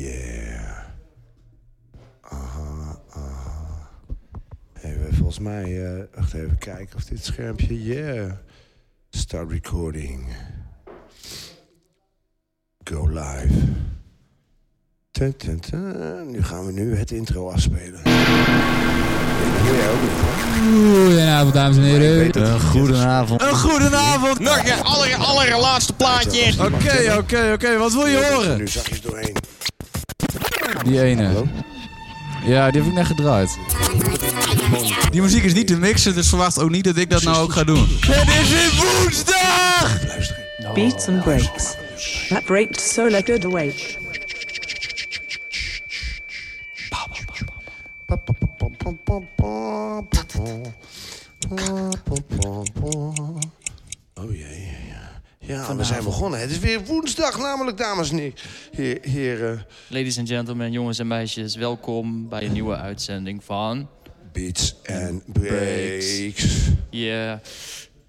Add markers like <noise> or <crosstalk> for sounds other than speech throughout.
yeah. Aha, aha. Even, volgens mij, eh wacht even kijken of dit schermpje, yeah. Start recording. Go live. Tun, tun, tun. Nu gaan we nu het intro afspelen. Goedenavond, dames en heren. Een goedenavond. Een goedenavond. Nog een aller, allerlaatste plaatje. Oké, oké, oké. Wat wil je horen? Nu zag je het doorheen. Die ene. Ja, die heb ik net gedraaid. Die muziek is niet te mixen, dus verwacht ook niet dat ik dat nou ook ga doen. Het is weer woensdag! Beats and breaks. That breaks so let good away. Oh jee, ja. We zijn begonnen. Het is weer woensdag namelijk, dames en he- he- heren. Ladies and gentlemen, jongens en meisjes, welkom bij een nieuwe uitzending van... Beats and breaks. Yeah.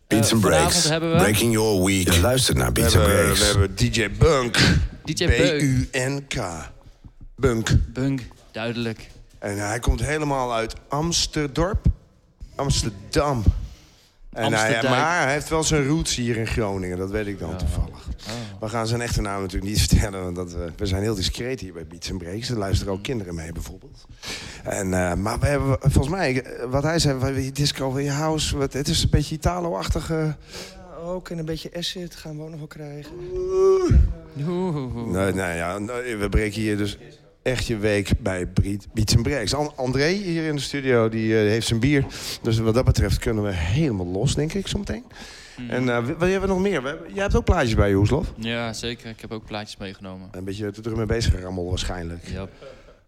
Beats Eh, and Breaks. hebben we Breaking your week. Je luistert naar Beats and hebben, we Breaks. hebben DJ Bunk. DJ Bunk. B-U-N-K. Bunk. Bunk, duidelijk. En hij komt helemaal uit Amsterdorp. Amsterdam. En hij, maar hij heeft wel zijn roots hier in Groningen, dat weet ik dan toevallig. We gaan zijn echte naam natuurlijk niet <laughs> vertellen, want dat, we, we zijn heel discreet hier bij Beats Breaks. Er luisteren ook kinderen mee bijvoorbeeld. En, eh, maar we hebben volgens mij, eh, wat hij zei, we- disco, house, wat, het is een beetje Italo-achtige... Ook en een beetje acid gaan we ook nog wel krijgen. Oeh. Nee, nee, ja, nee, we breken hier dus echt je week bij Beat- Beats Breaks. An- André hier in de studio, die eh, heeft zijn bier. Dus wat dat betreft kunnen we helemaal los, denk ik, zometeen. En eh, wat hebben we nog meer? We jij hebt ook plaatjes bij je, Hoeslof? Ja, zeker. Ik heb ook plaatjes meegenomen. Een beetje te druk mee bezig gerammeld waarschijnlijk. Ja.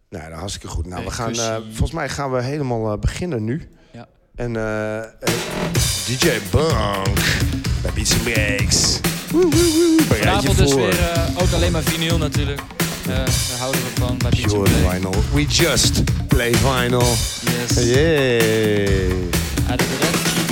Nou, dat hartstikke goed. Nou, we gaan, eh, Percussie. volgens mij gaan we helemaal eh, beginnen nu. Ja. En eh, eh, DJ Bunk bij Beats Breaks. Woe, woe, woe. Vanavond dus weer eh, ook alleen maar vinyl natuurlijk. Eh, daar houden we van bij Beats Pure and Breaks. vinyl. We just play vinyl. Yes. Yay. Uit de red.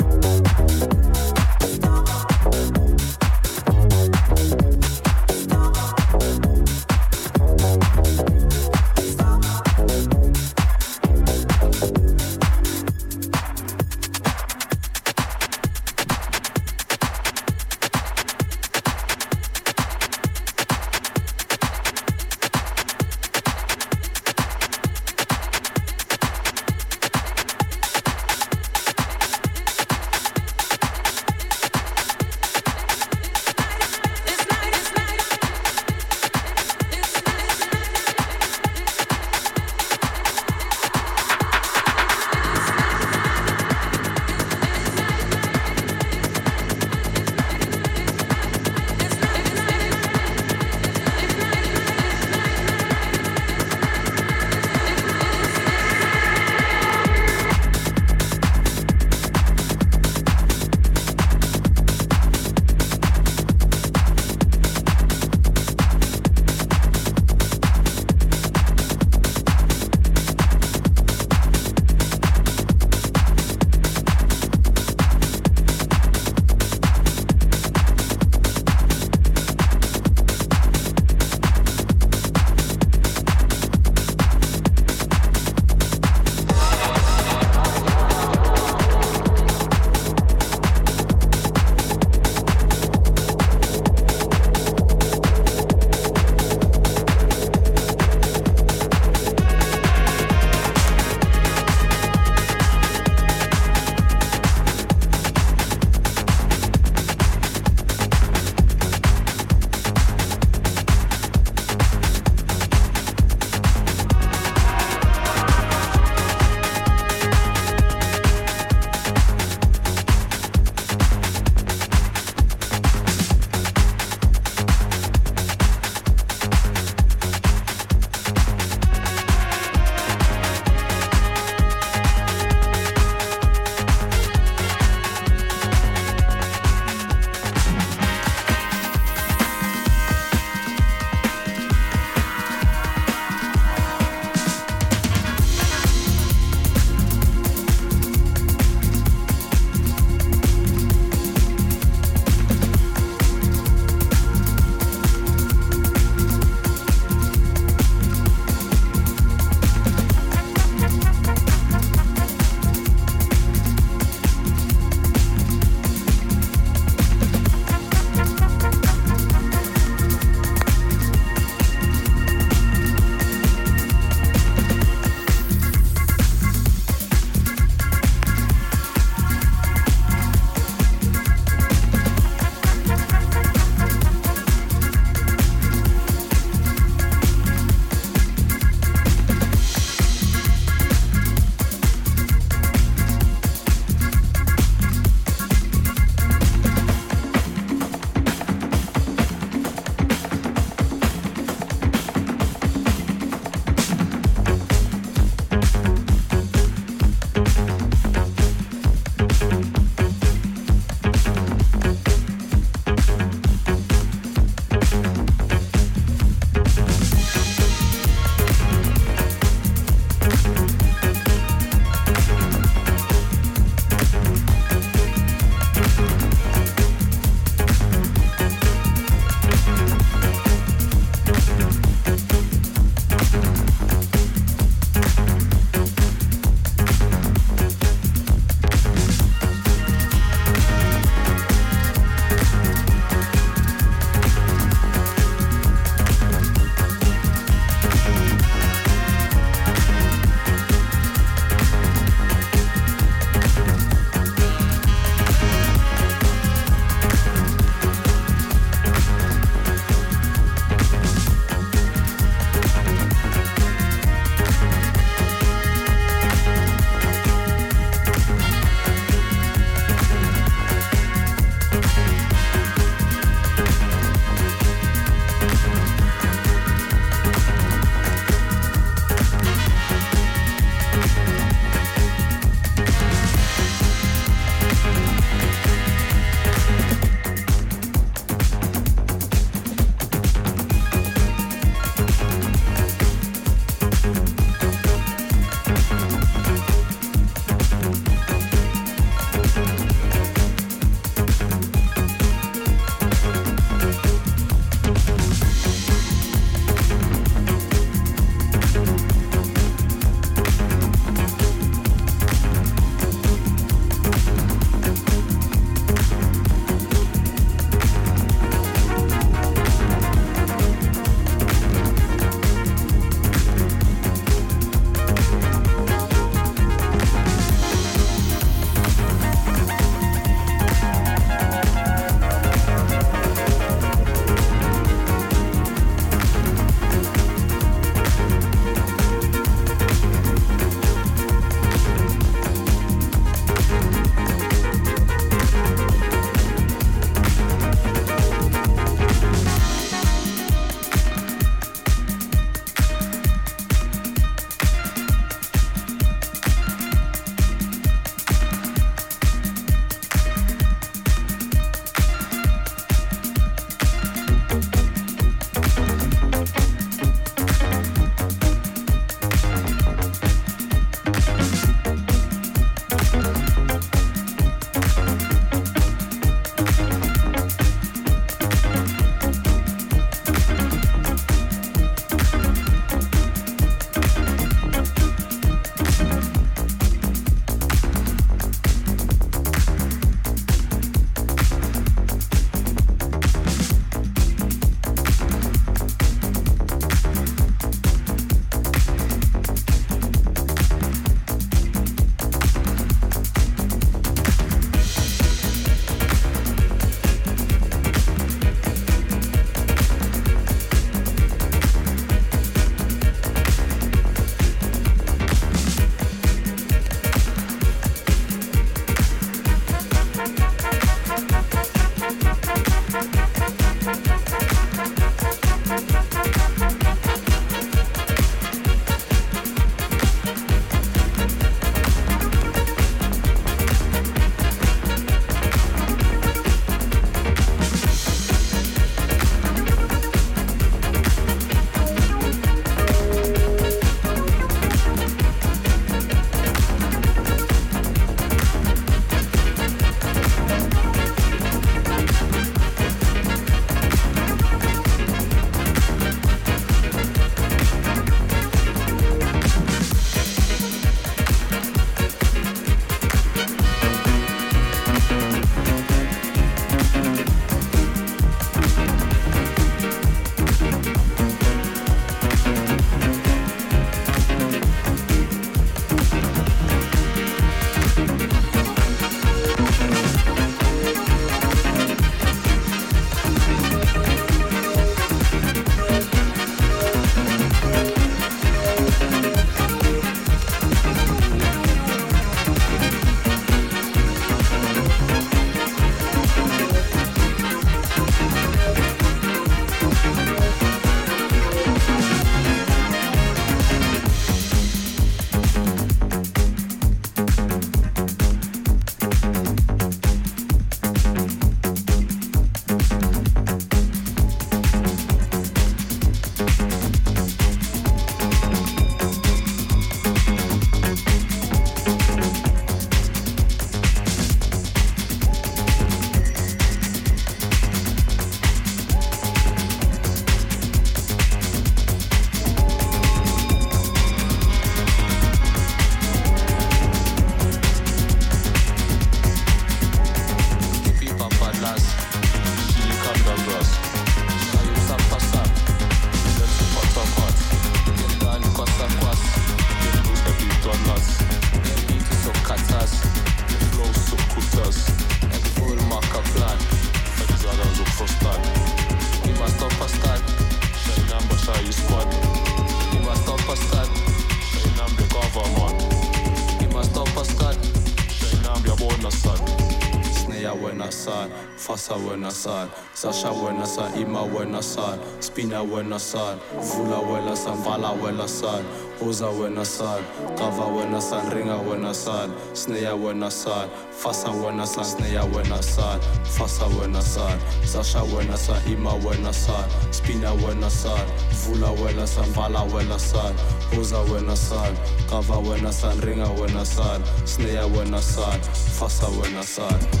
San Ima wena san Spina wena san Vula wena san Vala wena san Oza wena san Kava wena san Ringa wena san Sneya wena san Fasa wena san Sneya wena san Fasa wena san Sasha wena san Ima wena san Spina wena san Vula wena san Vala wena san Oza wena san Kava wena san Ringa wena san Sneya wena san Fasa wena san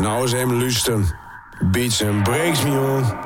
Nou eens even luisteren. Beats and breaks me on.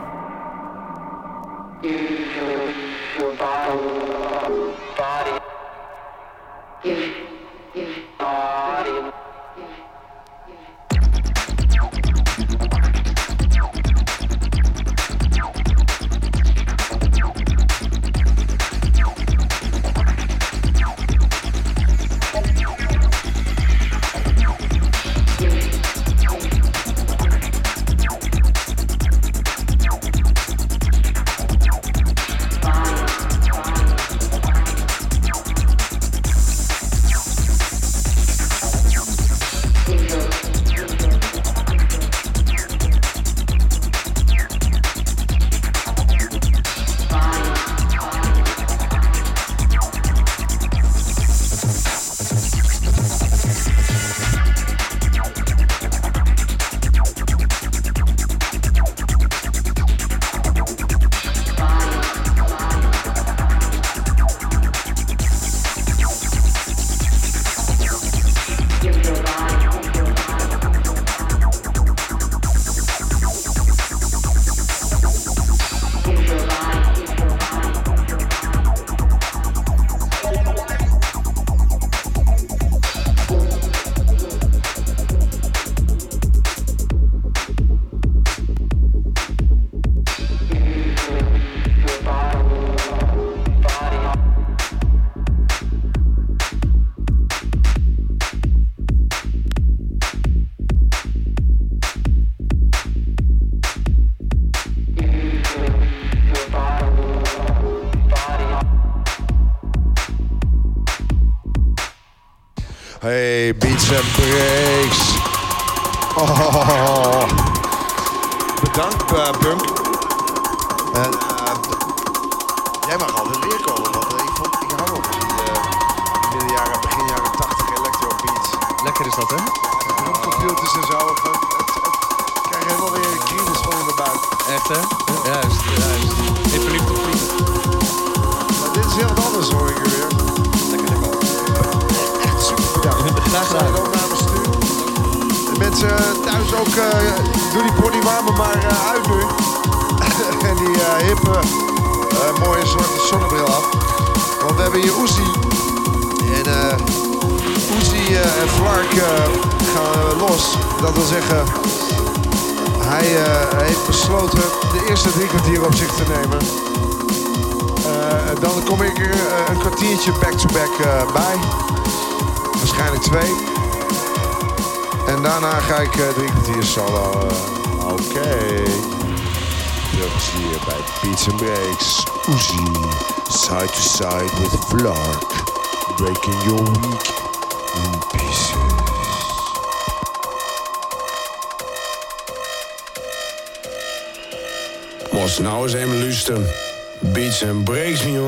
Ook, eh, doe die body warmen maar eh, uit nu. <laughs> en die eh, hippe, mooie zwarte zonnebril af. Want we hebben hier Oezie. En eh Oezie en Flark gaan los. Dat wil zeggen, hij heeft besloten de eerste drie kwartier op zich te nemen. Dan kom ik een kwartiertje back-to-back eh, bij. Waarschijnlijk twee. En daarna ga ik eh, drie kwartier solo. eh, Oké. Veel plezier bij Beats and Breaks. Uzi. Side to side with Flark. Breaking your week in pieces. Moest nou eens even luisteren. Beats and breaks me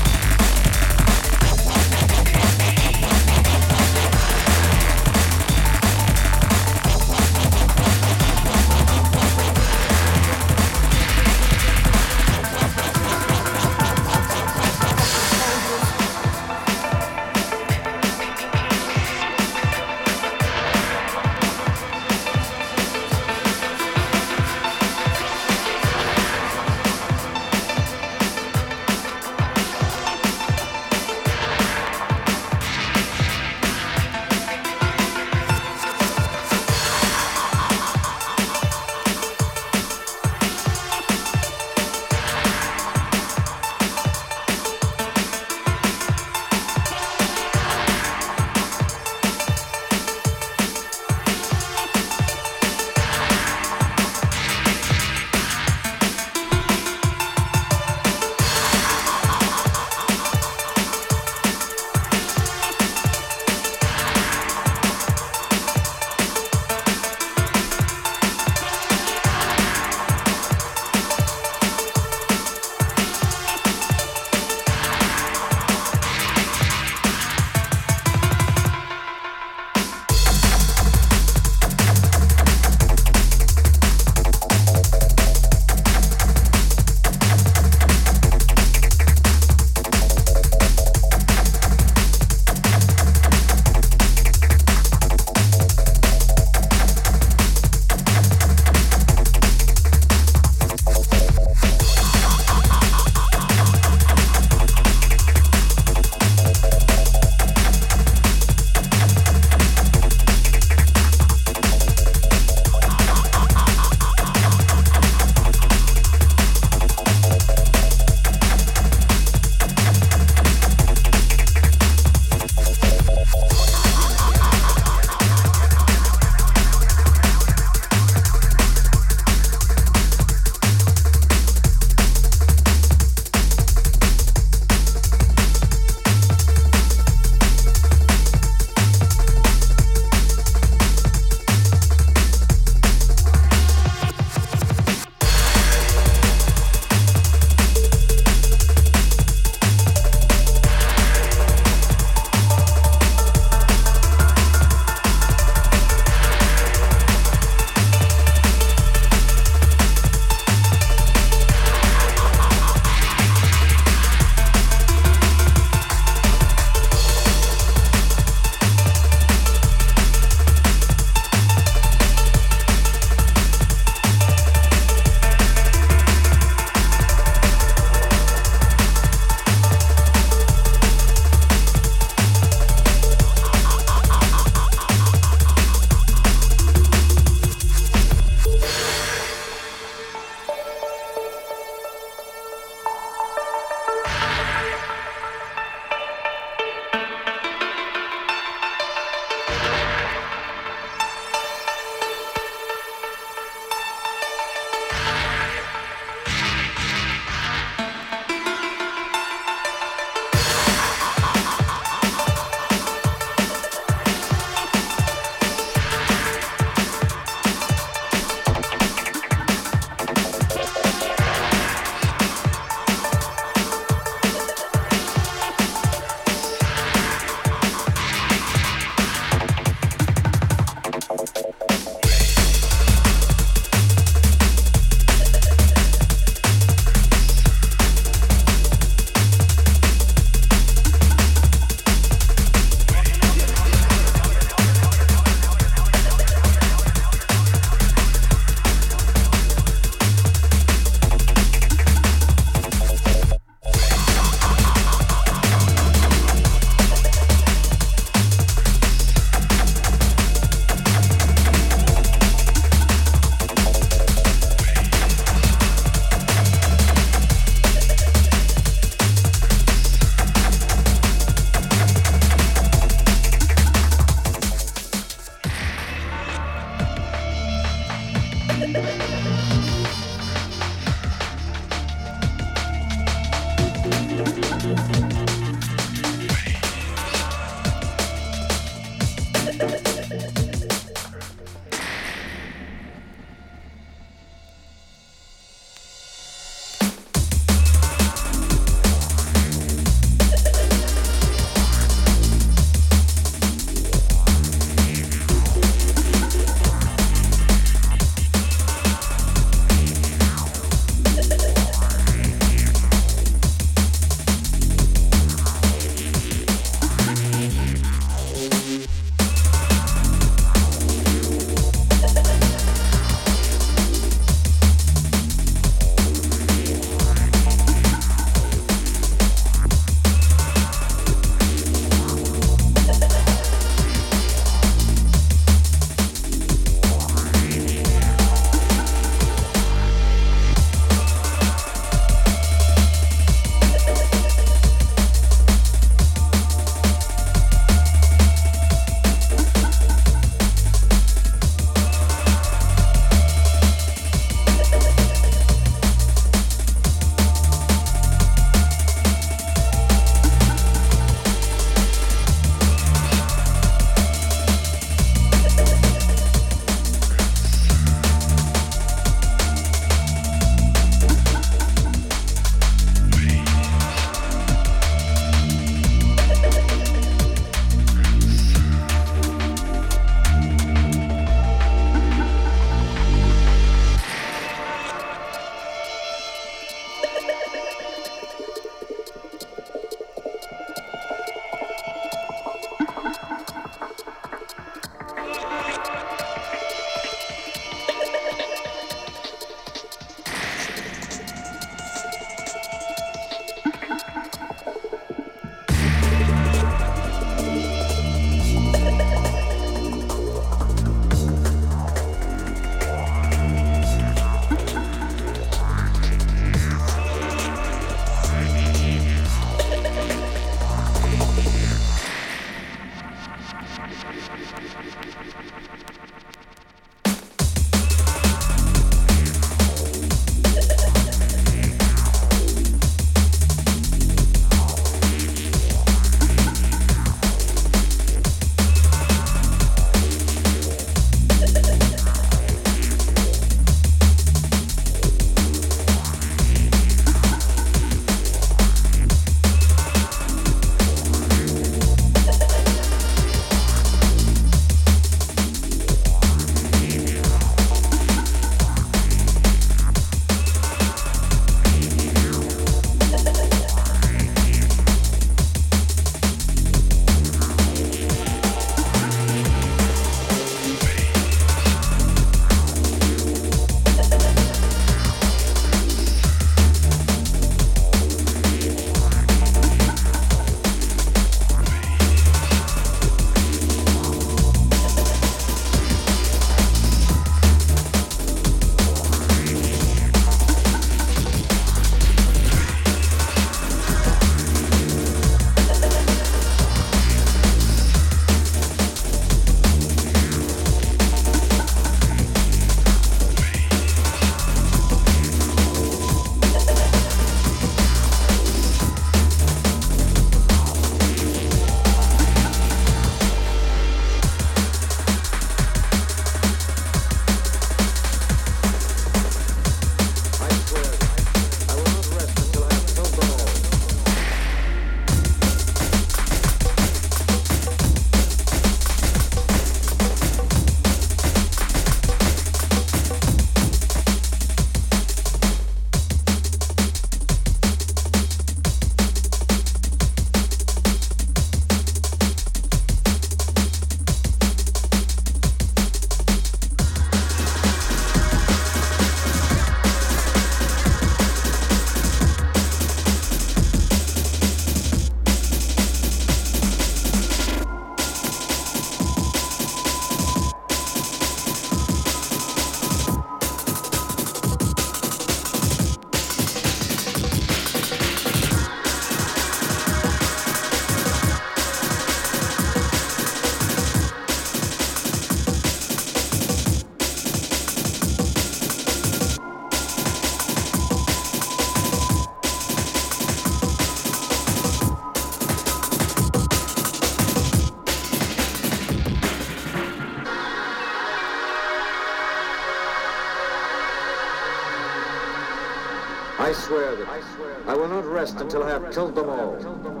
until I have killed them all.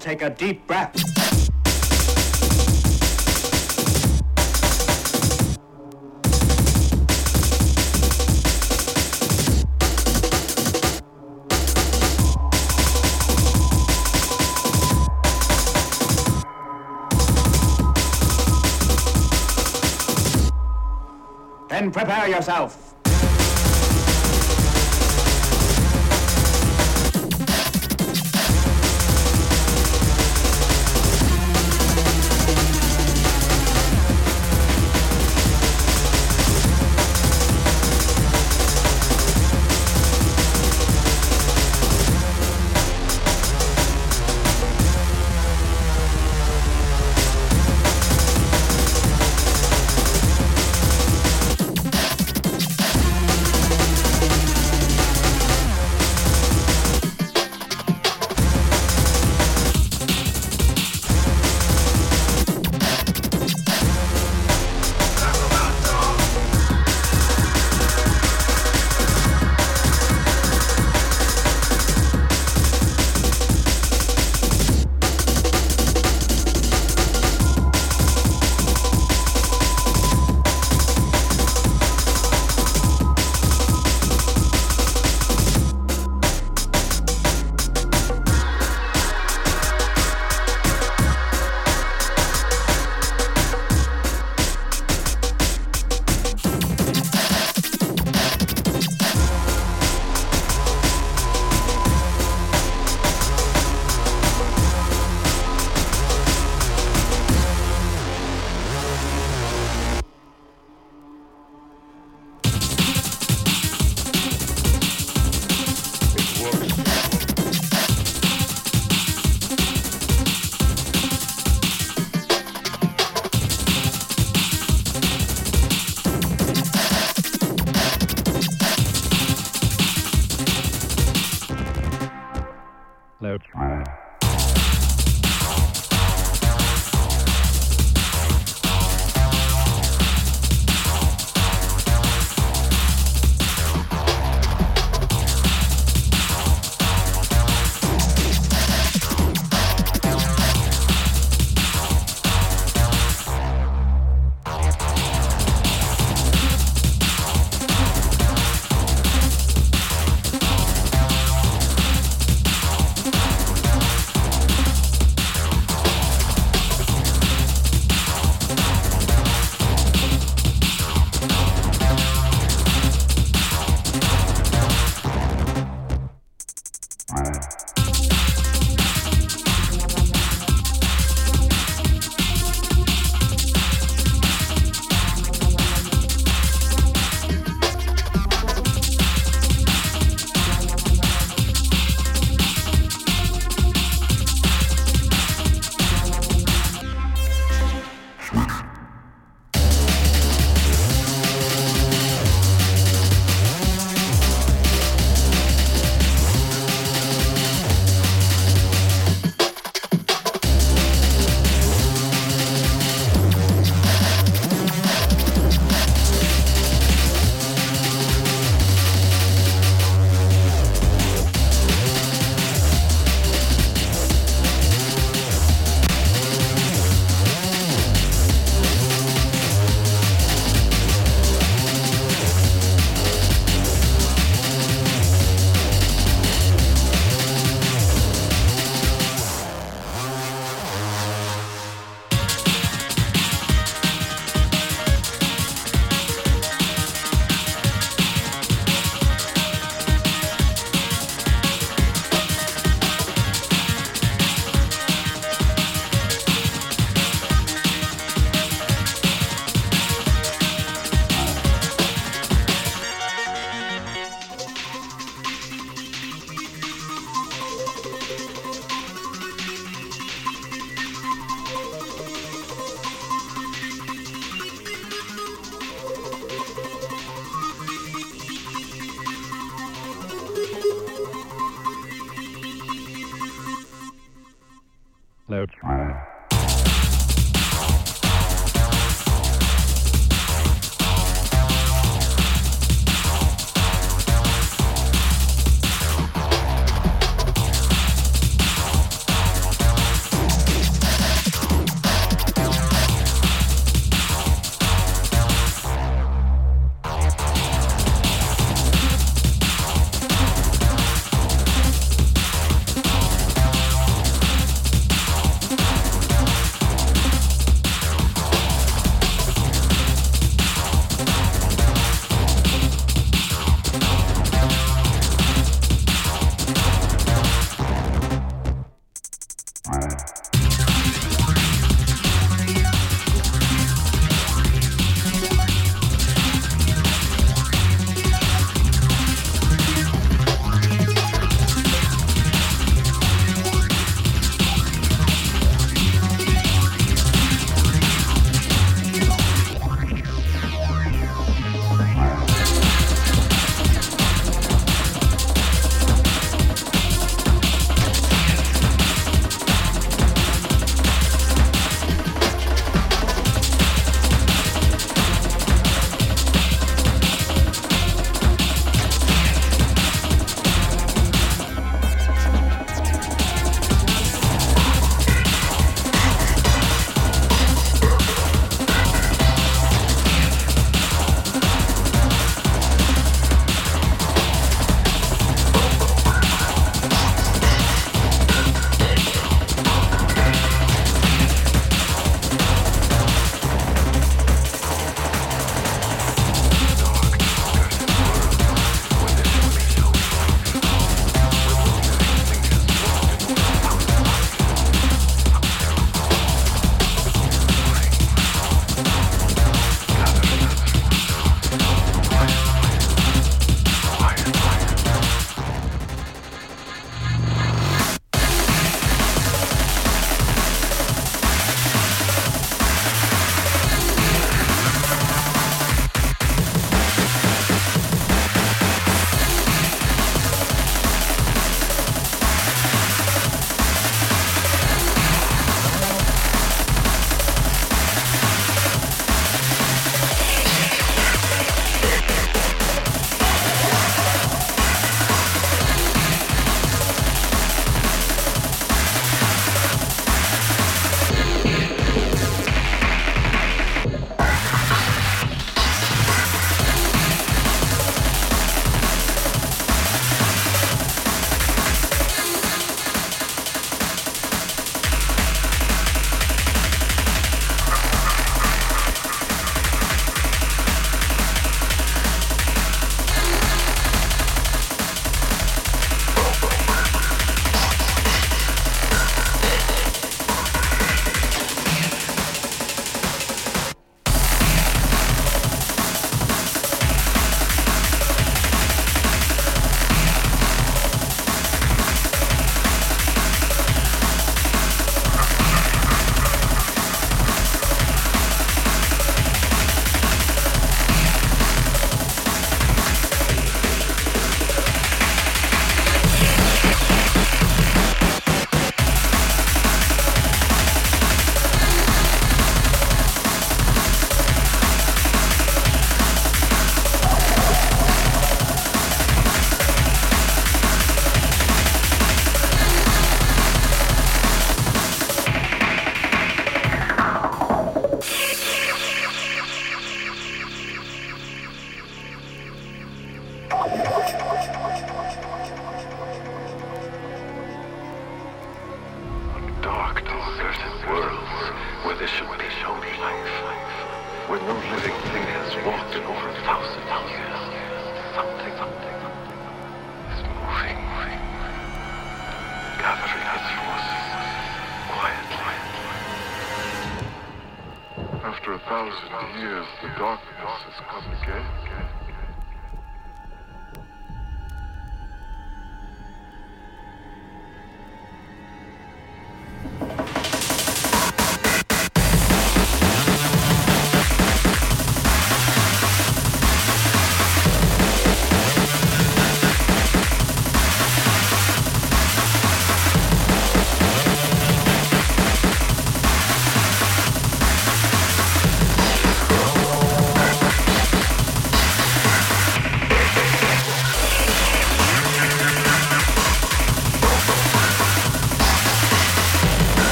Take a deep breath. Then prepare yourself.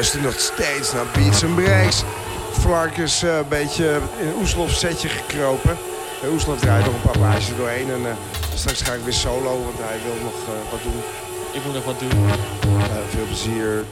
Je luistert nog steeds naar Beats and Breaks. Flark is eh, een beetje in een Oeslof setje gekropen. Uh, Oeslof draait nog een paar plaatjes doorheen. En eh, straks ga ik weer solo, want hij wil nog eh, wat doen. Ik moet nog wat doen. Veel plezier.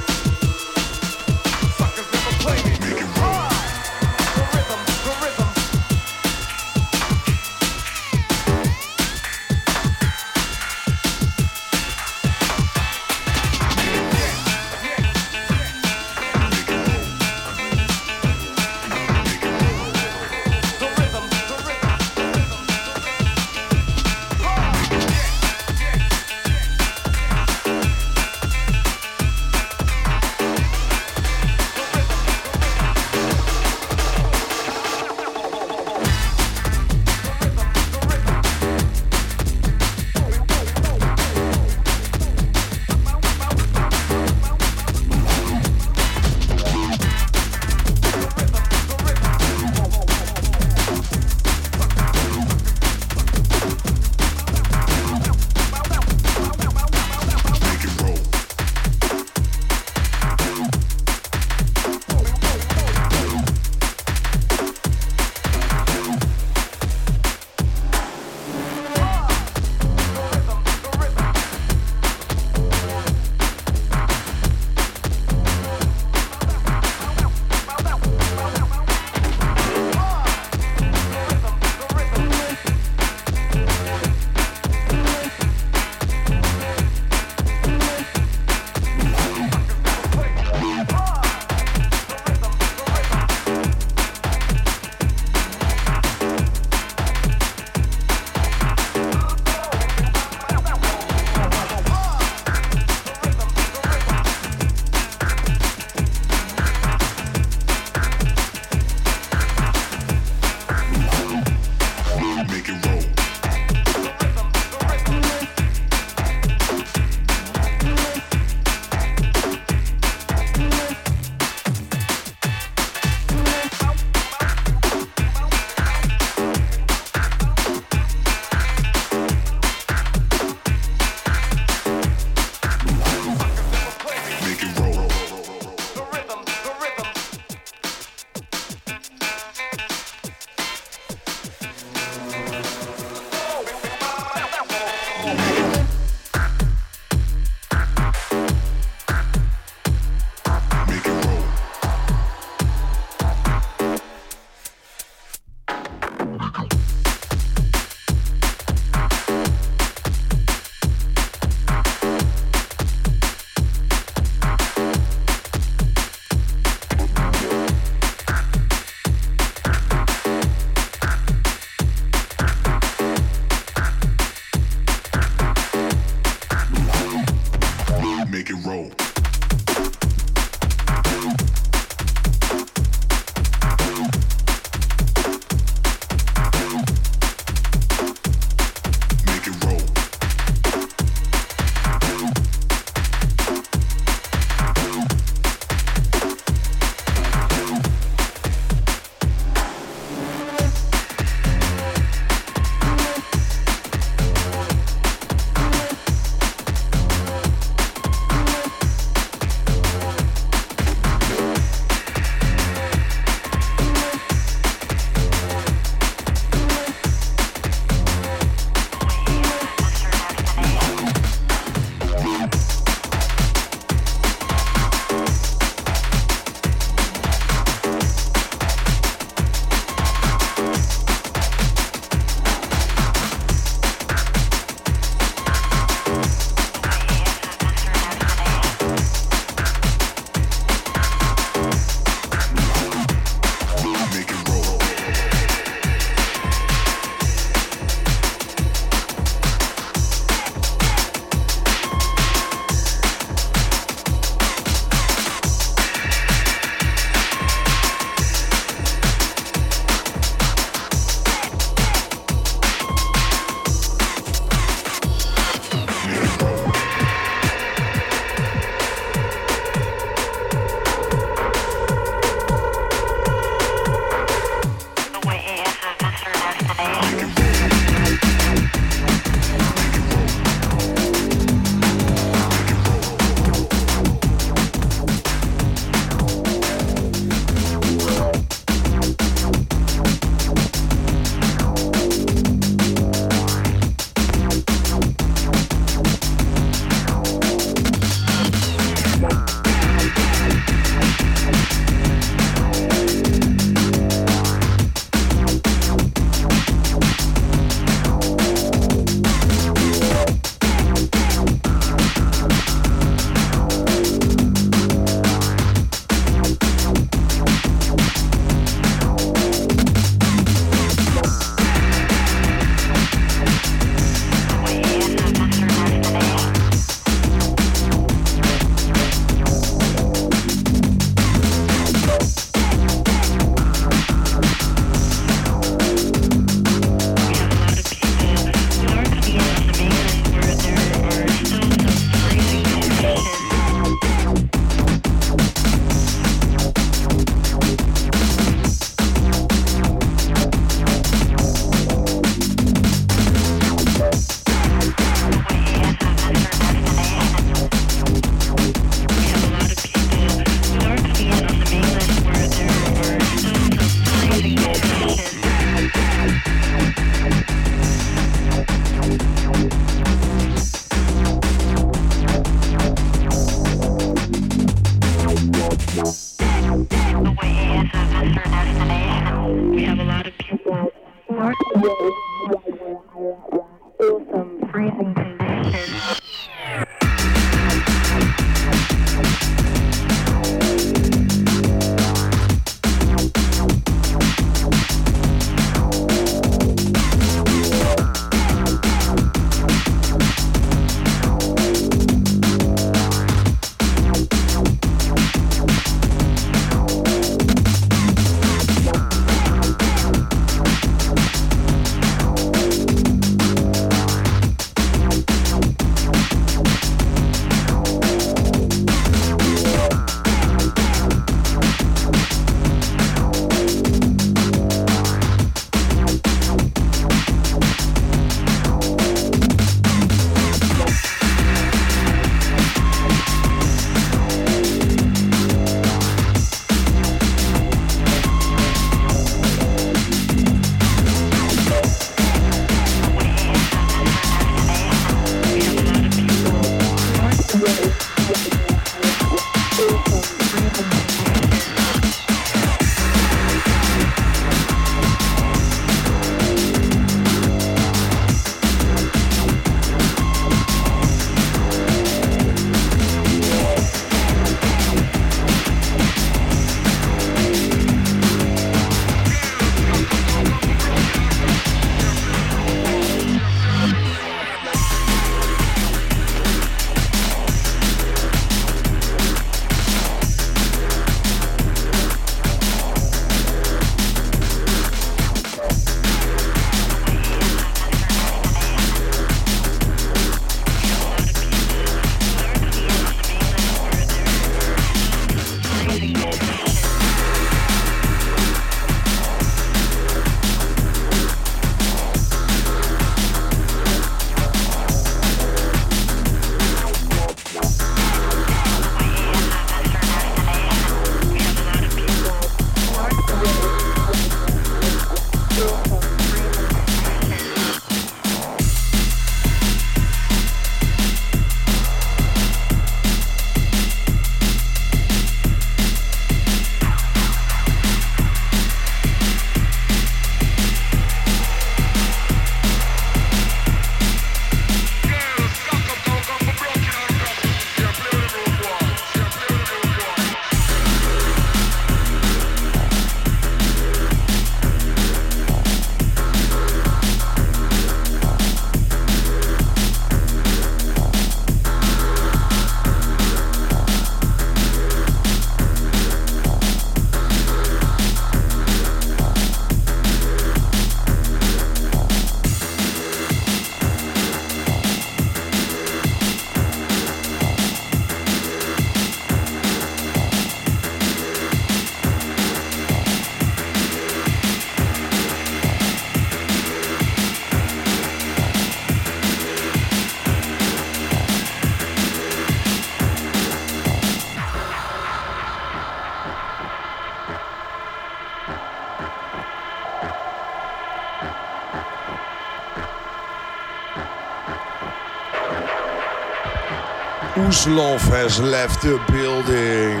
Oeslov has left the building.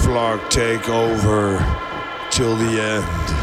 Flark take over till the end.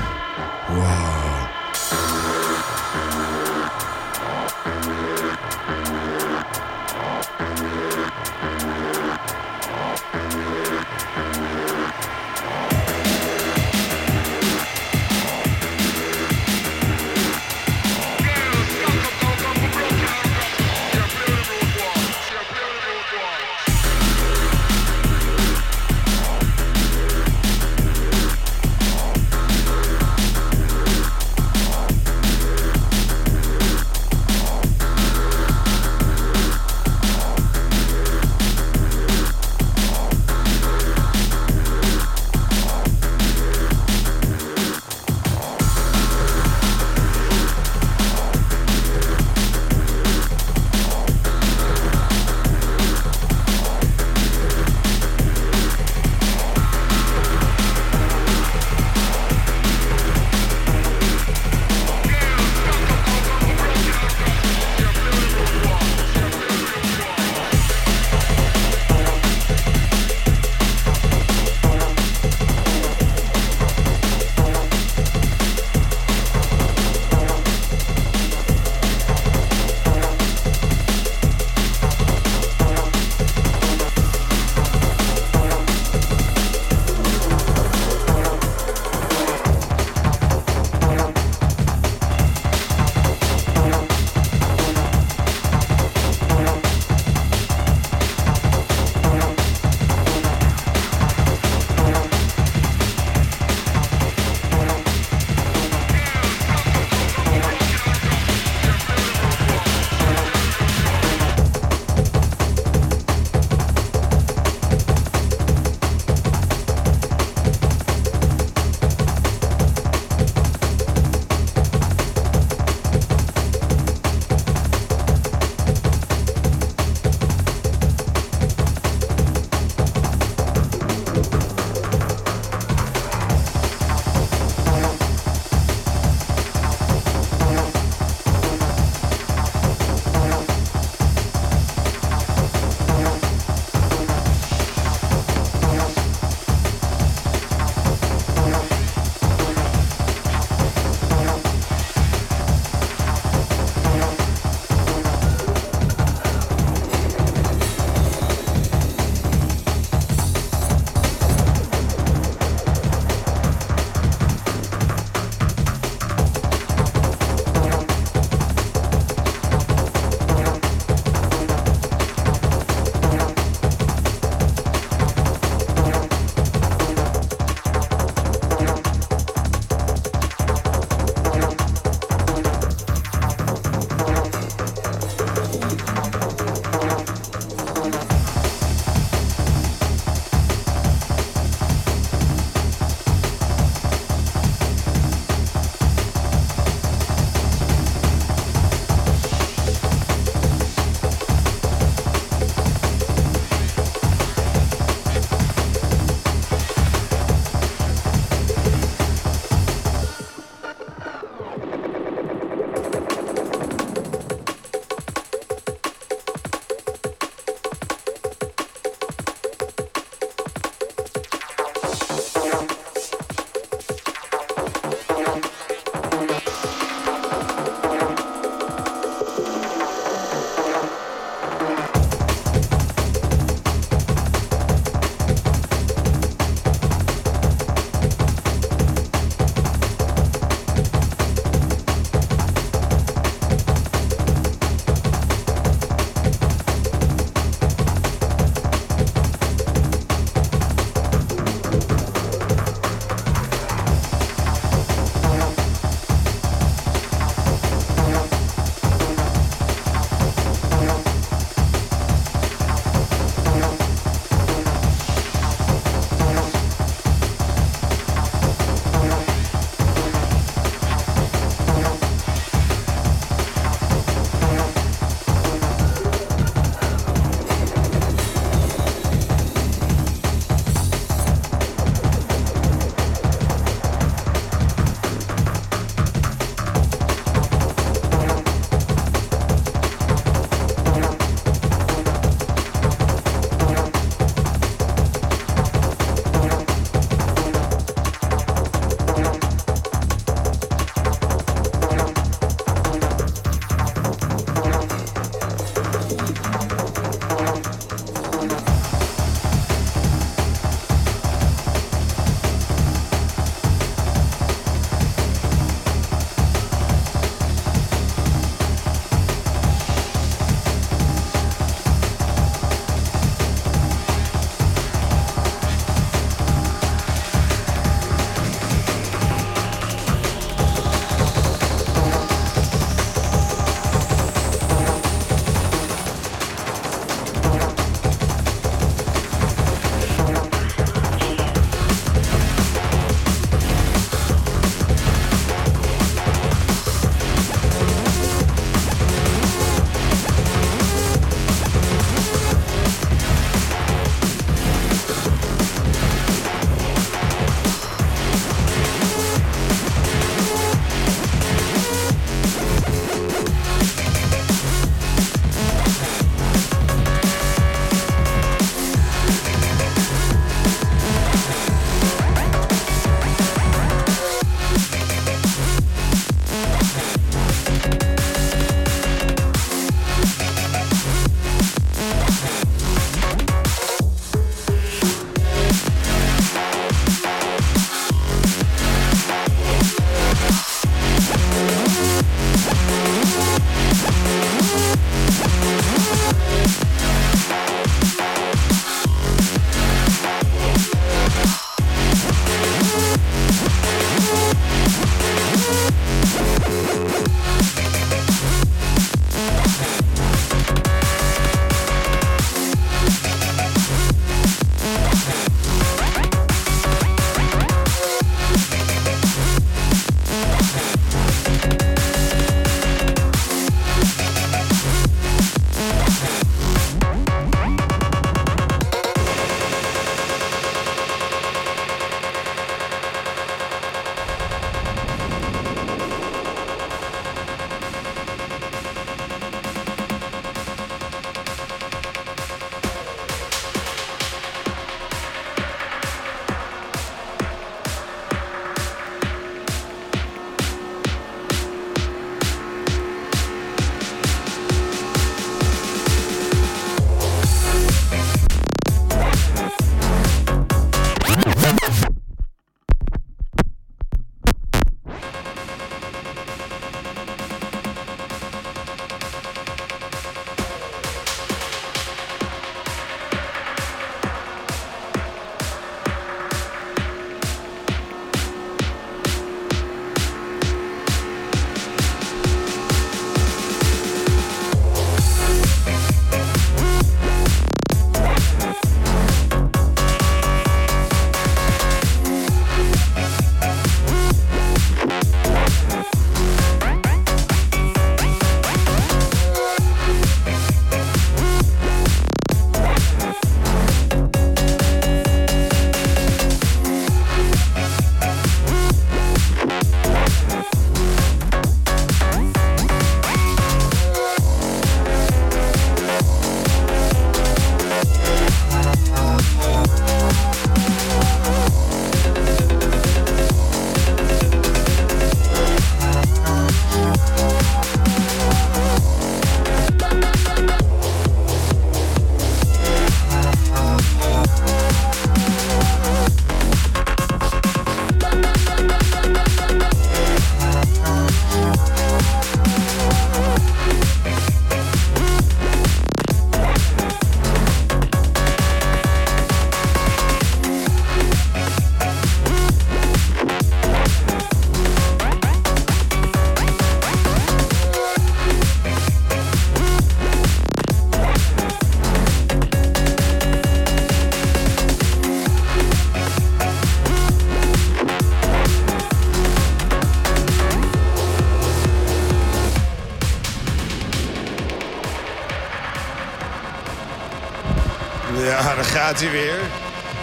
Gaat weer.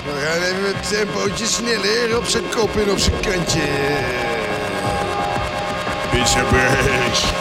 We gaan even een tempootje sneller op zijn kop en op zijn kantje. And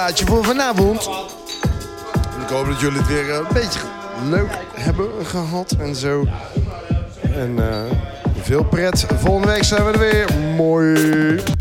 plaatje voor vanavond. Ik hoop dat jullie het weer eh, een beetje leuk hebben gehad en zo. En eh, veel pret. Volgende week zijn we er weer. Mooi.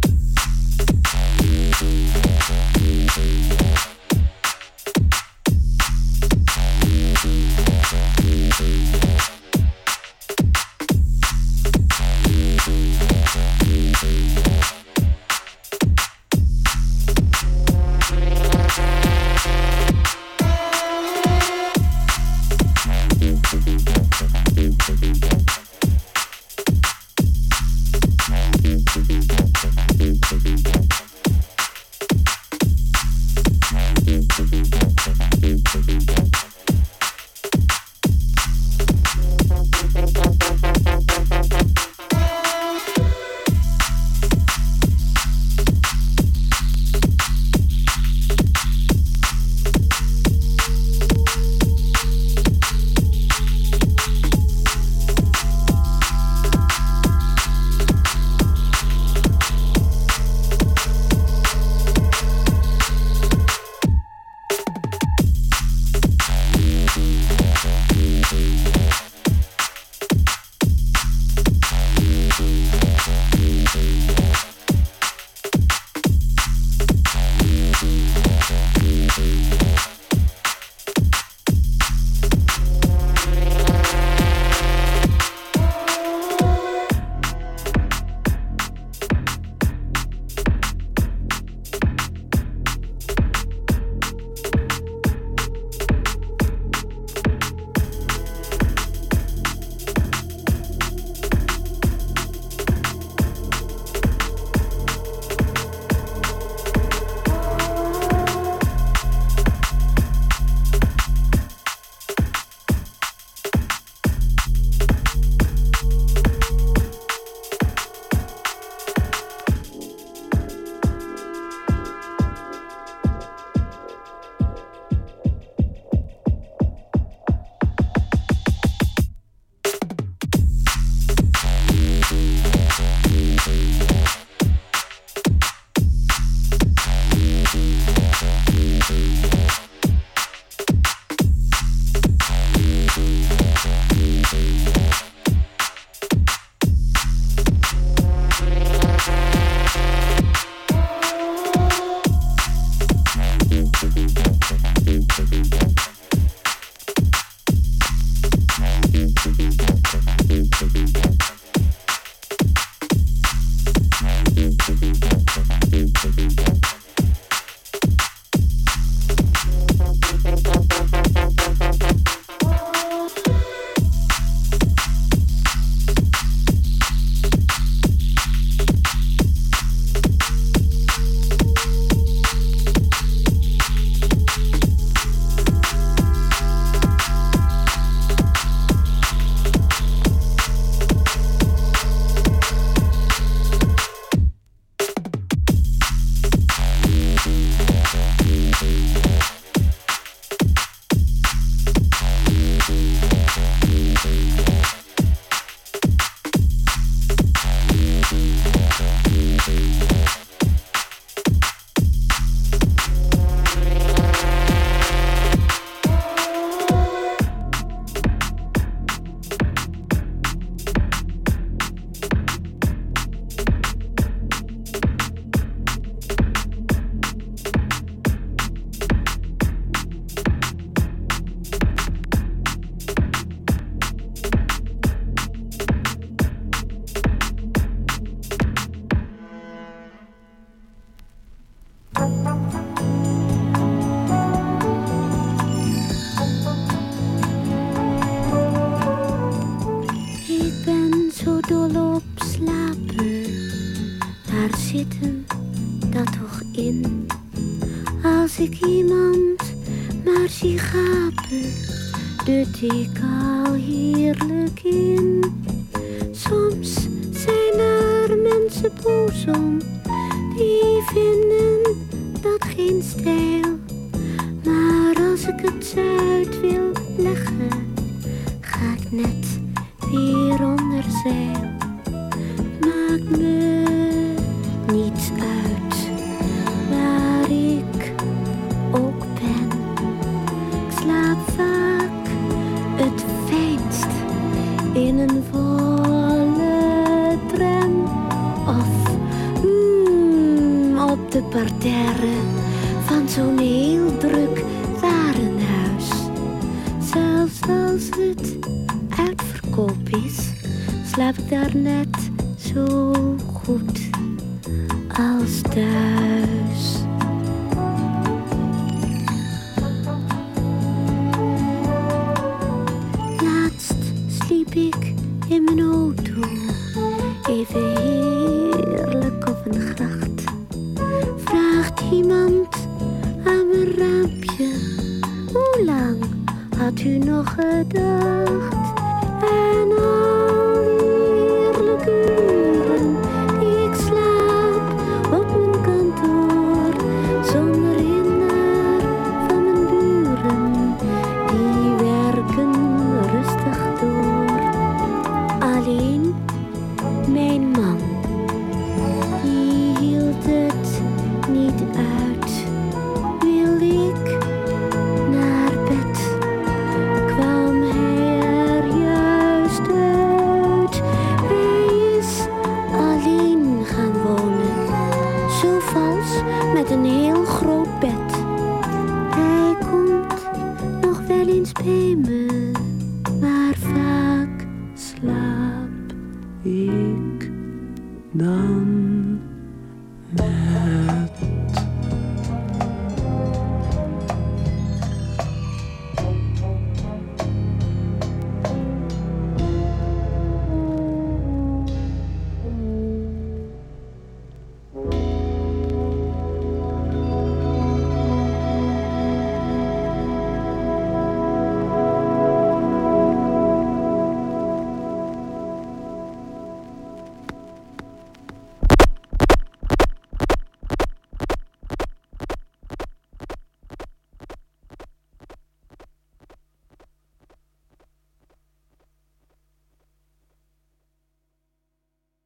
speak